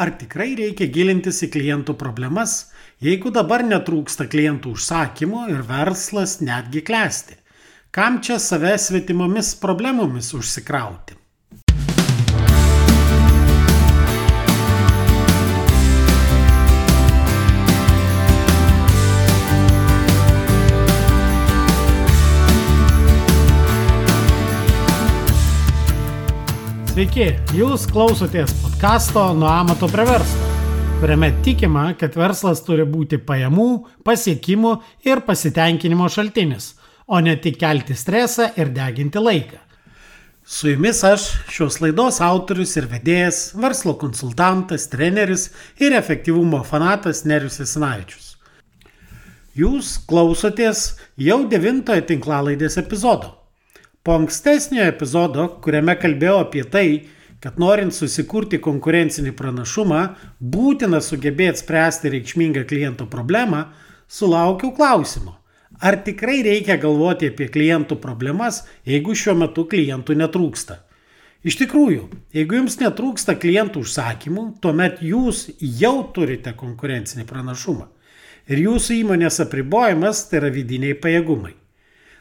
Ar tikrai reikia gilintis į klientų problemas, jeigu dabar netrūksta klientų užsakymų ir verslas netgi klesti? Kam čia save svetimomis problemomis užsikrauti? Sveiki, jūs klausotės podkasto Nuo amato prie verslo, kuriame tikima, kad verslas turi būti pajamų, pasiekimų ir pasitenkinimo šaltinis, o ne tik kelti stresą ir deginti laiką. Su jumis aš, šios laidos autorius ir vedėjas, verslo konsultantas, treneris ir efektyvumo fanatas Nerius Esinavičius. Jūs klausotės jau devintojo tinklalaidės epizodo. Po ankstesnio epizodo, kuriame kalbėjau apie tai, kad norint susikurti konkurencinį pranašumą, būtina sugebėti spręsti reikšmingą kliento problemą, sulaukiau klausimo. Ar tikrai reikia galvoti apie klientų problemas, jeigu šiuo metu klientų netrūksta? Iš tikrųjų, jeigu jums netrūksta klientų užsakymų, tuomet jūs jau turite konkurencinį pranašumą. Ir jūsų įmonės apribojimas tai yra vidiniai pajėgumai.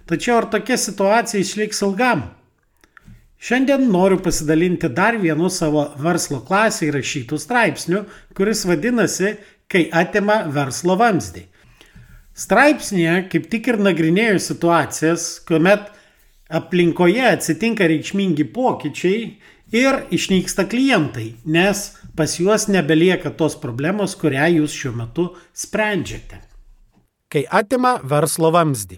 Tačiau ar tokia situacija išliks ilgam? Šiandien noriu pasidalinti dar vienu savo verslo klasė įrašytų straipsnių, kuris vadinasi Kai atima verslo vamzdį. Straipsnėje kaip tik ir nagrinėjau situacijas, kuomet aplinkoje atsitinka reikšmingi pokyčiai ir išnyksta klientai, nes pas juos nebelieka tos problemos, kurią jūs šiuo metu sprendžiate. Kai atima verslo vamzdį.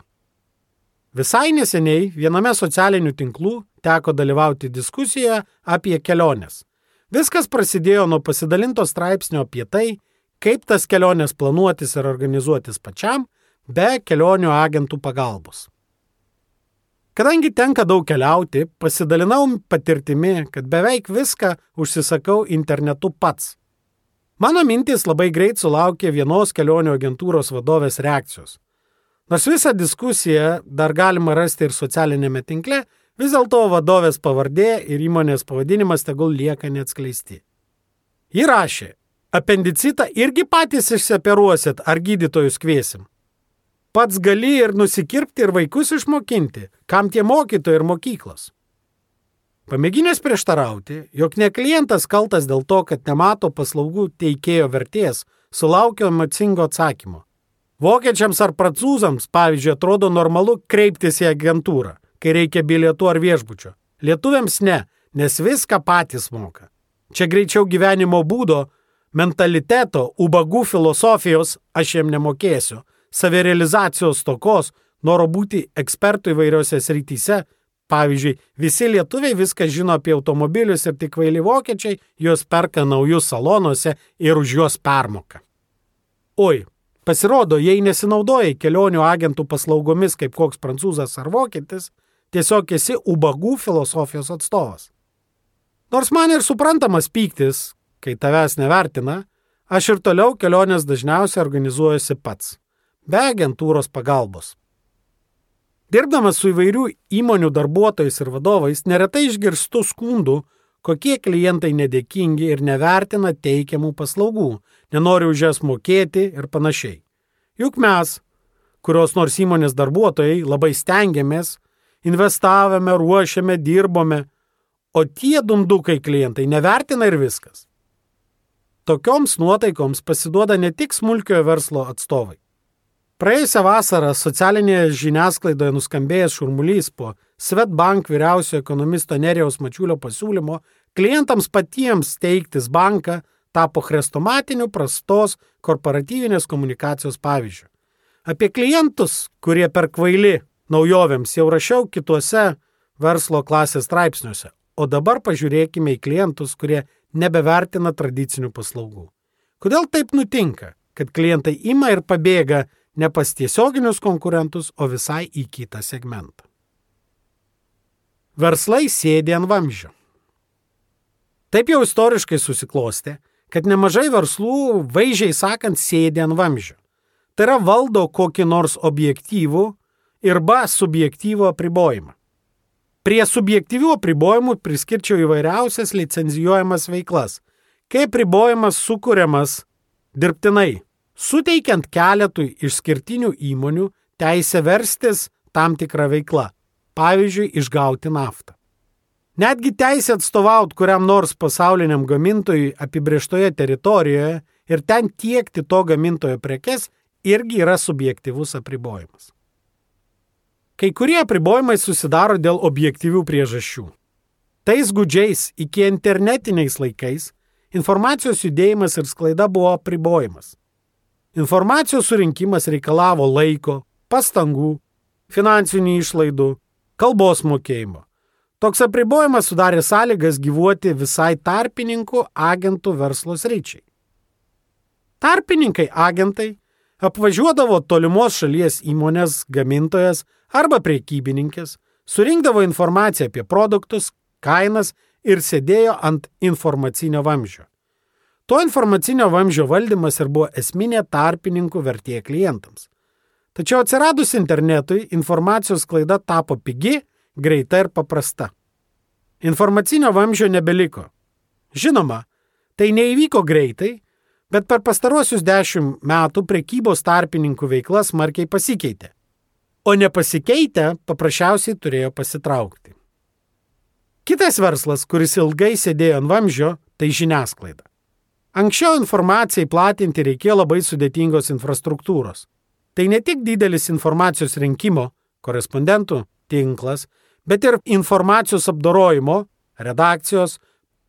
Visai neseniai viename socialinių tinklų teko dalyvauti diskusijoje apie keliones. Viskas prasidėjo nuo pasidalinto straipsnio apie tai, kaip tas keliones planuotis ir organizuotis pačiam, be kelionių agentų pagalbos. Kadangi tenka daug keliauti, pasidalinau patirtimi, kad beveik viską užsisakau internetu pats. Mano mintis labai greit sulaukė vienos kelionių agentūros vadovės reakcijos. Nors visą diskusiją dar galima rasti ir socialinėme tinkle, vis dėlto vadovės pavardė ir įmonės pavadinimas tegul lieka neatskleisti. Ji rašė, apendicitą irgi patys išseperuosit ar gydytojus kviesim. Pats gali ir nusikirpti ir vaikus išmokinti, kam tie mokytojai ir mokyklos. Pamėginęs prieštarauti, jog ne klientas kaltas dėl to, kad nemato paslaugų teikėjo vertės, sulaukė emocingo atsakymo. Vokiečiams ar prancūzams, pavyzdžiui, atrodo normalu kreiptis į agentūrą, kai reikia bilietų ar viešbučio. Lietuviams ne, nes viską patys moka. Čia greičiau gyvenimo būdo, mentaliteto, ubagų filosofijos aš jiem nemokėsiu, savirealizacijos tokos, noro būti ekspertų įvairiose srityse. Pavyzdžiui, visi lietuviai viską žino apie automobilius ir tik vaili vokiečiai juos perka naujus salonuose ir už juos permoka. Oi, Pasirodo, jei nesinaudojai kelionių agentų paslaugomis kaip koks prancūzas ar vokietis, tiesiog esi ubagų filosofijos atstovas. Nors man ir suprantamas pyktis, kai tavęs nevertina, aš ir toliau kelionės dažniausiai organizuojuosi pats, be agentūros pagalbos. Dirbdamas su įvairių įmonių darbuotojais ir vadovais, neretai išgirstu skundų, kokie klientai nedėkingi ir nevertina teikiamų paslaugų, nenori už jas mokėti ir panašiai. Juk mes, kurios nors įmonės darbuotojai, labai stengiamės, investavome, ruošiame, dirbome, o tie dumdukai klientai nevertina ir viskas. Tokioms nuotaikoms pasiduoda ne tik smulkiojo verslo atstovai. Praėjusią vasarą socialinėje žiniasklaidoje nuskambėjęs šurmulys po Svetbank vyriausiojo ekonomisto Nerijaus Mačiulio pasiūlymo klientams patiems steigtis banką tapo chrestomatiniu prastos korporatyvinės komunikacijos pavyzdžiu. Apie klientus, kurie per kvaili naujovėms jau rašiau kituose verslo klasės straipsniuose, o dabar pažiūrėkime į klientus, kurie nebevertina tradicinių paslaugų. Kodėl taip nutinka, kad klientai ima ir pabėga ne pas tiesioginius konkurentus, o visai į kitą segmentą. Verslai sėdi ant vamzdžio. Taip jau istoriškai susiklosti, kad nemažai verslų, vaizdžiai sakant, sėdi ant vamzdžio. Tai yra valdo kokį nors objektyvų ir ba subjektyvų apribojimą. Prie subjektyvių apribojimų priskirčiau įvairiausias licenzijuojamas veiklas kai apribojimas sukūriamas dirbtinai, suteikiant keletui išskirtinių įmonių teisę verstis tam tikrą veiklą, pavyzdžiui, išgauti naftą. Netgi teisė atstovauti kuriam nors pasauliniam gamintojui apibrieštoje teritorijoje ir ten tiekti to gamintojo prekes irgi yra subjektivus apribojimas. Kai kurie apribojimai susidaro dėl objektyvių priežasčių. Tais gudžiais iki internetiniais laikais informacijos judėjimas ir sklaida buvo apribojimas. Informacijos surinkimas reikalavo laiko, pastangų, finansinių išlaidų, kalbos mokėjimo. Toks apribojimas sudarė sąlygas gyvuoti visai tarpininkų agentų verslo sryčiai. Tarpininkai agentai apvažiuodavo tolimos šalies įmonės gamintojas arba priekybininkės, surinkdavo informaciją apie produktus, kainas ir sėdėjo ant informacinio vamzdžio. To informacinio vamzdžio valdymas ir buvo esminė tarpininkų vertė klientams. Tačiau atsiradus internetui, informacijos klaida tapo pigi, greita ir paprasta. Informacinio vamzdžio nebeliko. Žinoma, tai neįvyko greitai, bet per pastaruosius dešimt metų prekybos tarpininkų veikla smarkiai pasikeitė. O nepasikeitę paprasčiausiai turėjo pasitraukti. Kitas verslas, kuris ilgai sėdėjo ant vamzdžio, tai žiniasklaida. Anksčiau informacijai platinti reikėjo labai sudėtingos infrastruktūros. Tai ne tik didelis informacijos rinkimo, korespondentų tinklas, bet ir informacijos apdorojimo, redakcijos,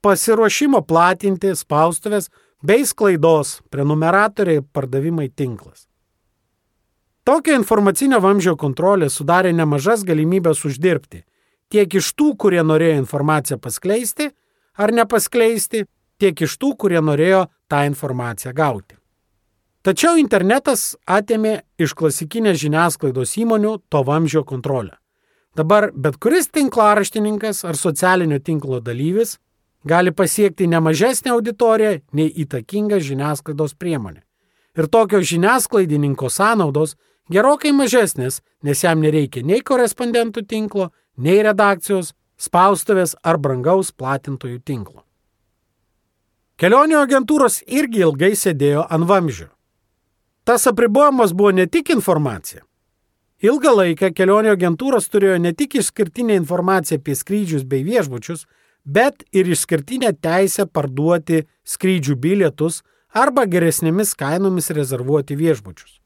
pasiruošimo platinti spaustuvės bei sklaidos, prenumeratoriai, pardavimai tinklas. Tokia informacinio vamzdžio kontrolė sudarė nemažas galimybės uždirbti tiek iš tų, kurie norėjo informaciją paskleisti ar nepaskleisti, tiek iš tų, kurie norėjo tą informaciją gauti. Tačiau internetas atėmė iš klasikinės žiniasklaidos įmonių to vamzdžio kontrolę. Dabar bet kuris tinklaraštininkas ar socialinio tinklo dalyvis gali pasiekti ne mažesnę auditoriją nei įtakinga žiniasklaidos priemonė. Ir tokio žiniasklaidininko sąnaudos gerokai mažesnės, nes jam nereikia nei korespondentų tinklo, nei redakcijos, spaustuvės ar brangaus platintojų tinklo. Kelionių agentūros irgi ilgai sėdėjo ant vamzdžio. Tas apribojimas buvo ne tik informacija. Ilgą laiką kelionių agentūros turėjo ne tik išskirtinę informaciją apie skrydžius bei viešbučius, bet ir išskirtinę teisę parduoti skrydžių bilietus arba geresnėmis kainomis rezervuoti viešbučius.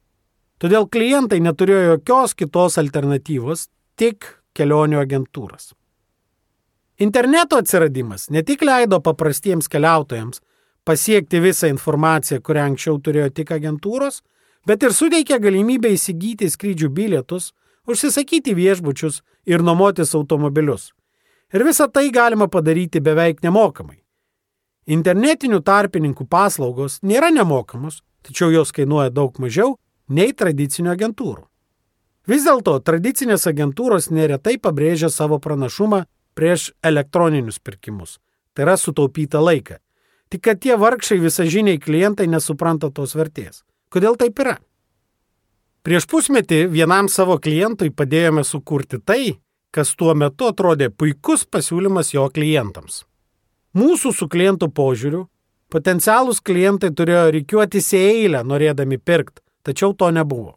Todėl klientai neturėjo jokios kitos alternatyvos, tik kelionių agentūras. Interneto atsiradimas ne tik leido paprastiems keliautojams pasiekti visą informaciją, kurią anksčiau turėjo tik agentūros, bet ir suteikė galimybę įsigyti skrydžių bilietus, užsisakyti viešbučius ir nuomotis automobilius. Ir visą tai galima padaryti beveik nemokamai. Internetinių tarpininkų paslaugos nėra nemokamos, tačiau jos kainuoja daug mažiau nei tradicinių agentūrų. Vis dėlto tradicinės agentūros neretai pabrėžia savo pranašumą prieš elektroninius pirkimus. Tai yra sutaupyta laiką. Tik kad tie vargšai visažiniai klientai nesupranta tos vertės. Kodėl taip yra? Prieš pusmetį vienam savo klientui padėjome sukurti tai, kas tuo metu atrodė puikus pasiūlymas jo klientams. Mūsų su klientų požiūriu, potencialūs klientai turėjo reikiuotis į eilę norėdami pirkti, tačiau to nebuvo.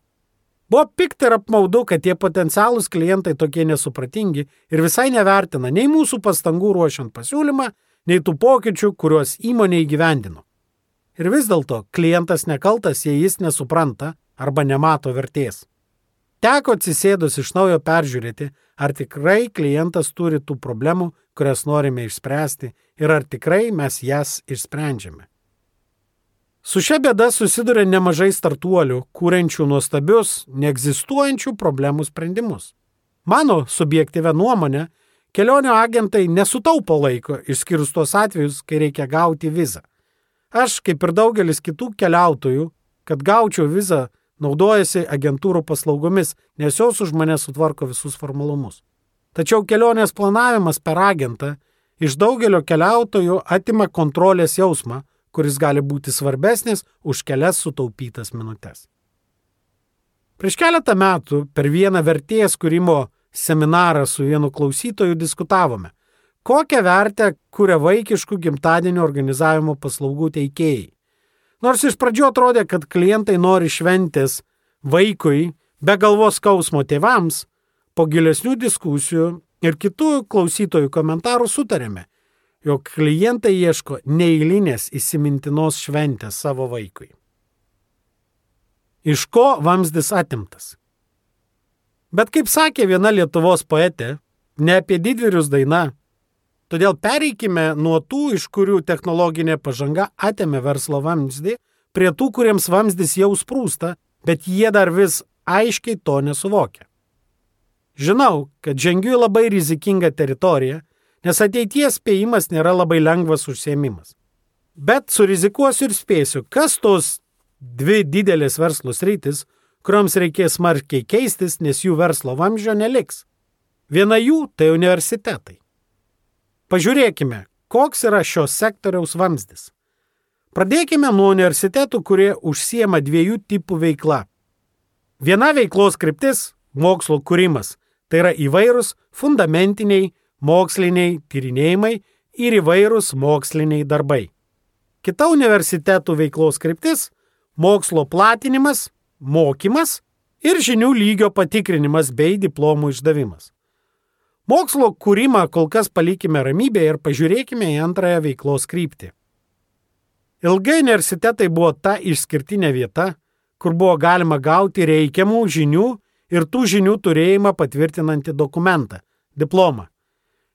Buvo pikta ir apmaudu, kad tie potencialūs klientai tokie nesupratingi ir visai nevertina nei mūsų pastangų ruošiant pasiūlymą, nei tų pokyčių, kuriuos įmonė įgyvendino. Ir vis dėlto klientas nekaltas, jei jis nesupranta arba nemato vertės. Teko atsisėdus iš naujo peržiūrėti, ar tikrai klientas turi tų problemų, kurias norime išspręsti ir ar tikrai mes jas išsprendžiame. Su šia bėda susiduria nemažai startuolių, kūrenčių nuostabius, neegzistuojančių problemų sprendimus. Mano subjektyvę nuomonę, kelionio agentai nesutaupo laiko, išskyrus tuos atvejus, kai reikia gauti vizą. Aš, kaip ir daugelis kitų keliautojų, kad gaučiau vizą, naudojasi agentūrų paslaugomis, nes jos už mane sutvarko visus formalumus. Tačiau kelionės planavimas per agentą iš daugelio keliautojų atima kontrolės jausmą, kuris gali būti svarbesnis už kelias sutaupytas minutės. Prieš keletą metų per vieną vertėjas kūrimo seminarą su vienu klausytoju diskutavome, kokią vertę kuria vaikiškų gimtadienio organizavimo paslaugų teikėjai. Nors iš pradžių atrodė, kad klientai nori šventės vaikui be galvos skausmo tėvams, po gilesnių diskusijų ir kitų klausytojų komentarų sutarėme, jog klientai ieško neįlinės įsimintinos šventės savo vaikui. Iš ko vamzdis atimtas? Bet kaip sakė viena Lietuvos poetė, ne apie didvyrius daina, Todėl pereikime nuo tų, iš kurių technologinė pažanga atėmė verslo vamzdį, prie tų, kuriems vamzdis jau sprūsta, bet jie dar vis aiškiai to nesuvokia. Žinau, kad žengiu į labai rizikingą teritoriją, nes ateities spėjimas nėra labai lengvas užsiemimas. Bet surizikuosiu ir spėsiu, kas tos dvi didelės verslo sritis, kuriuoms reikės smarkiai keistis, nes jų verslo vamzdžio neliks. Viena jų tai universitetai. Pažiūrėkime, koks yra šios sektoriaus vamzdis. Pradėkime nuo universitetų, kurie užsiema dviejų tipų veikla. Viena veiklos kryptis - mokslo kūrimas. Tai yra įvairūs fundamentiniai moksliniai tyrinėjimai ir įvairūs moksliniai darbai. Kita universitetų veiklos kryptis - mokslo platinimas, mokymas ir žinių lygio patikrinimas bei diplomų išdavimas. Mokslo kūrimą kol kas palikime ramybėje ir pažiūrėkime į antrąją veiklos kryptį. Ilgai universitetai buvo ta išskirtinė vieta, kur buvo galima gauti reikiamų žinių ir tų žinių turėjimą patvirtinantį dokumentą - diplomą.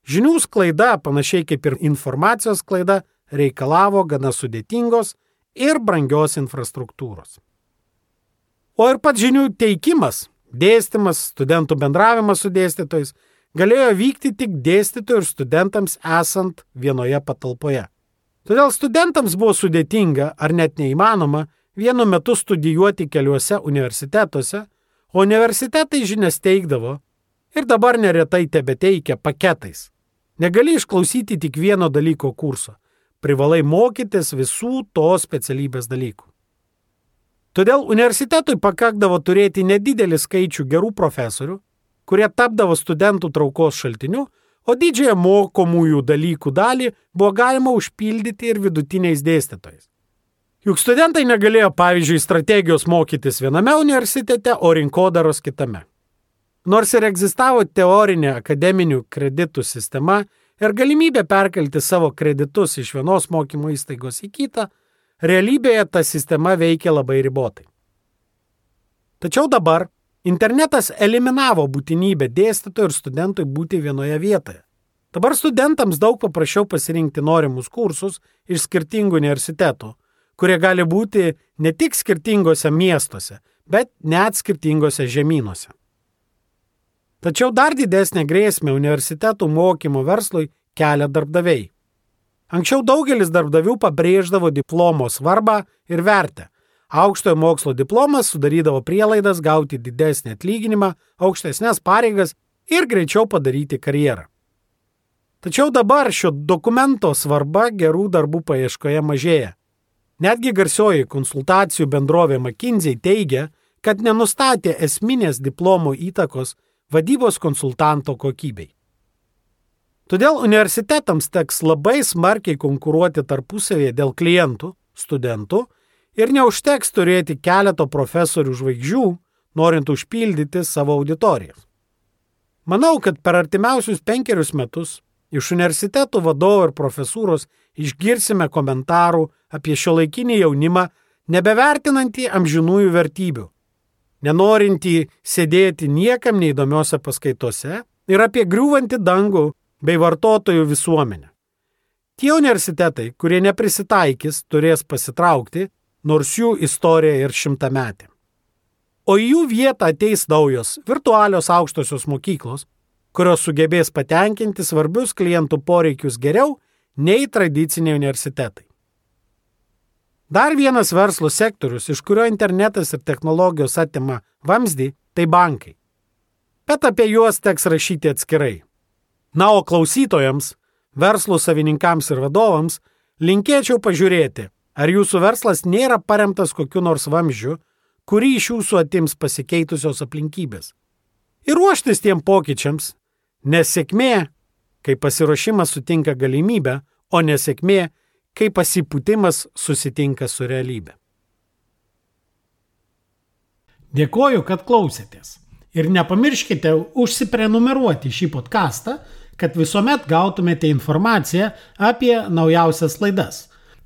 Žinių sklaida, panašiai kaip ir informacijos sklaida, reikalavo gana sudėtingos ir brangios infrastruktūros. O ir pats žinių teikimas, dėstymas, studentų bendravimas su dėstytojais galėjo vykti tik dėstytojų ir studentams esant vienoje patalpoje. Todėl studentams buvo sudėtinga ar net neįmanoma vienu metu studijuoti keliuose universitetuose, o universitetai žinias teikdavo ir dabar neretai tebe teikia paketais. Negali išklausyti tik vieno dalyko kurso, privalai mokytis visų tos specialybės dalykų. Todėl universitetui pakakdavo turėti nedidelį skaičių gerų profesorių, kurie tapdavo studentų traukos šaltiniu, o didžiąją mokomųjų dalykų dalį buvo galima užpildyti ir vidutiniais dėstytojais. Juk studentai negalėjo, pavyzdžiui, strategijos mokytis viename universitete, o rinkodaros kitame. Nors ir egzistavo teorinė akademinių kreditų sistema ir galimybė perkelti savo kreditus iš vienos mokymo įstaigos į kitą, realybėje ta sistema veikia labai ribotai. Tačiau dabar, Internetas eliminavo būtinybę dėstytojui ir studentui būti vienoje vietoje. Dabar studentams daug paprasčiau pasirinkti norimus kursus iš skirtingų universitetų, kurie gali būti ne tik skirtingose miestuose, bet net skirtingose žemynuose. Tačiau dar didesnė grėsmė universitetų mokymo verslui kelia darbdaviai. Anksčiau daugelis darbdavių pabrėždavo diplomo svarbą ir vertę, Aukštojo mokslo diplomas sudarydavo prielaidas gauti didesnį atlyginimą, aukštesnės pareigas ir greičiau padaryti karjerą. Tačiau dabar šio dokumento svarba gerų darbų paieškoje mažėja. Netgi garsioji konsultacijų bendrovė McKinsey teigia, kad nenustatė esminės diplomo įtakos vadybos konsultanto kokybei. Todėl universitetams teks labai smarkiai konkuruoti tarpusavėje dėl klientų, studentų Ir neužteks turėti keleto profesorių žvaigždžių, norint užpildyti savo auditorijas. Manau, kad per artimiausius penkerius metus iš universitetų vadovų ir profesūros išgirsime komentarų apie šio laikinį jaunimą, nebevertinantį amžinųjų vertybių, nenorintį sėdėti niekam neįdomiose paskaitose ir apie griūvantį dangų bei vartotojų visuomenę. Tie universitetai, kurie neprisitaikys, turės pasitraukti nors jų istorija ir šimtametė. O į jų vietą ateis naujos virtualios aukštosios mokyklos, kurios sugebės patenkinti svarbius klientų poreikius geriau nei tradiciniai universitetai. Dar vienas verslo sektorius, iš kurio internetas ir technologijos atima vamzdį, tai bankai. Bet apie juos teks rašyti atskirai. Na, o klausytojams, verslo savininkams ir vadovams linkėčiau pažiūrėti, Ar jūsų verslas nėra paremtas kokiu nors vamzdžiu, kurį iš jūsų atims pasikeitusios aplinkybės? Ir ruoštis tiem pokyčiams, nes sėkmė kai pasiruošimas sutinka galimybę, o nesėkmė, kai pasipūtimas susitinka su realybė. Dėkoju, kad klausėtės. Ir nepamirškite užsiprenumeruoti šį podcastą, kad visuomet gautumėte informaciją apie naujausias laidas.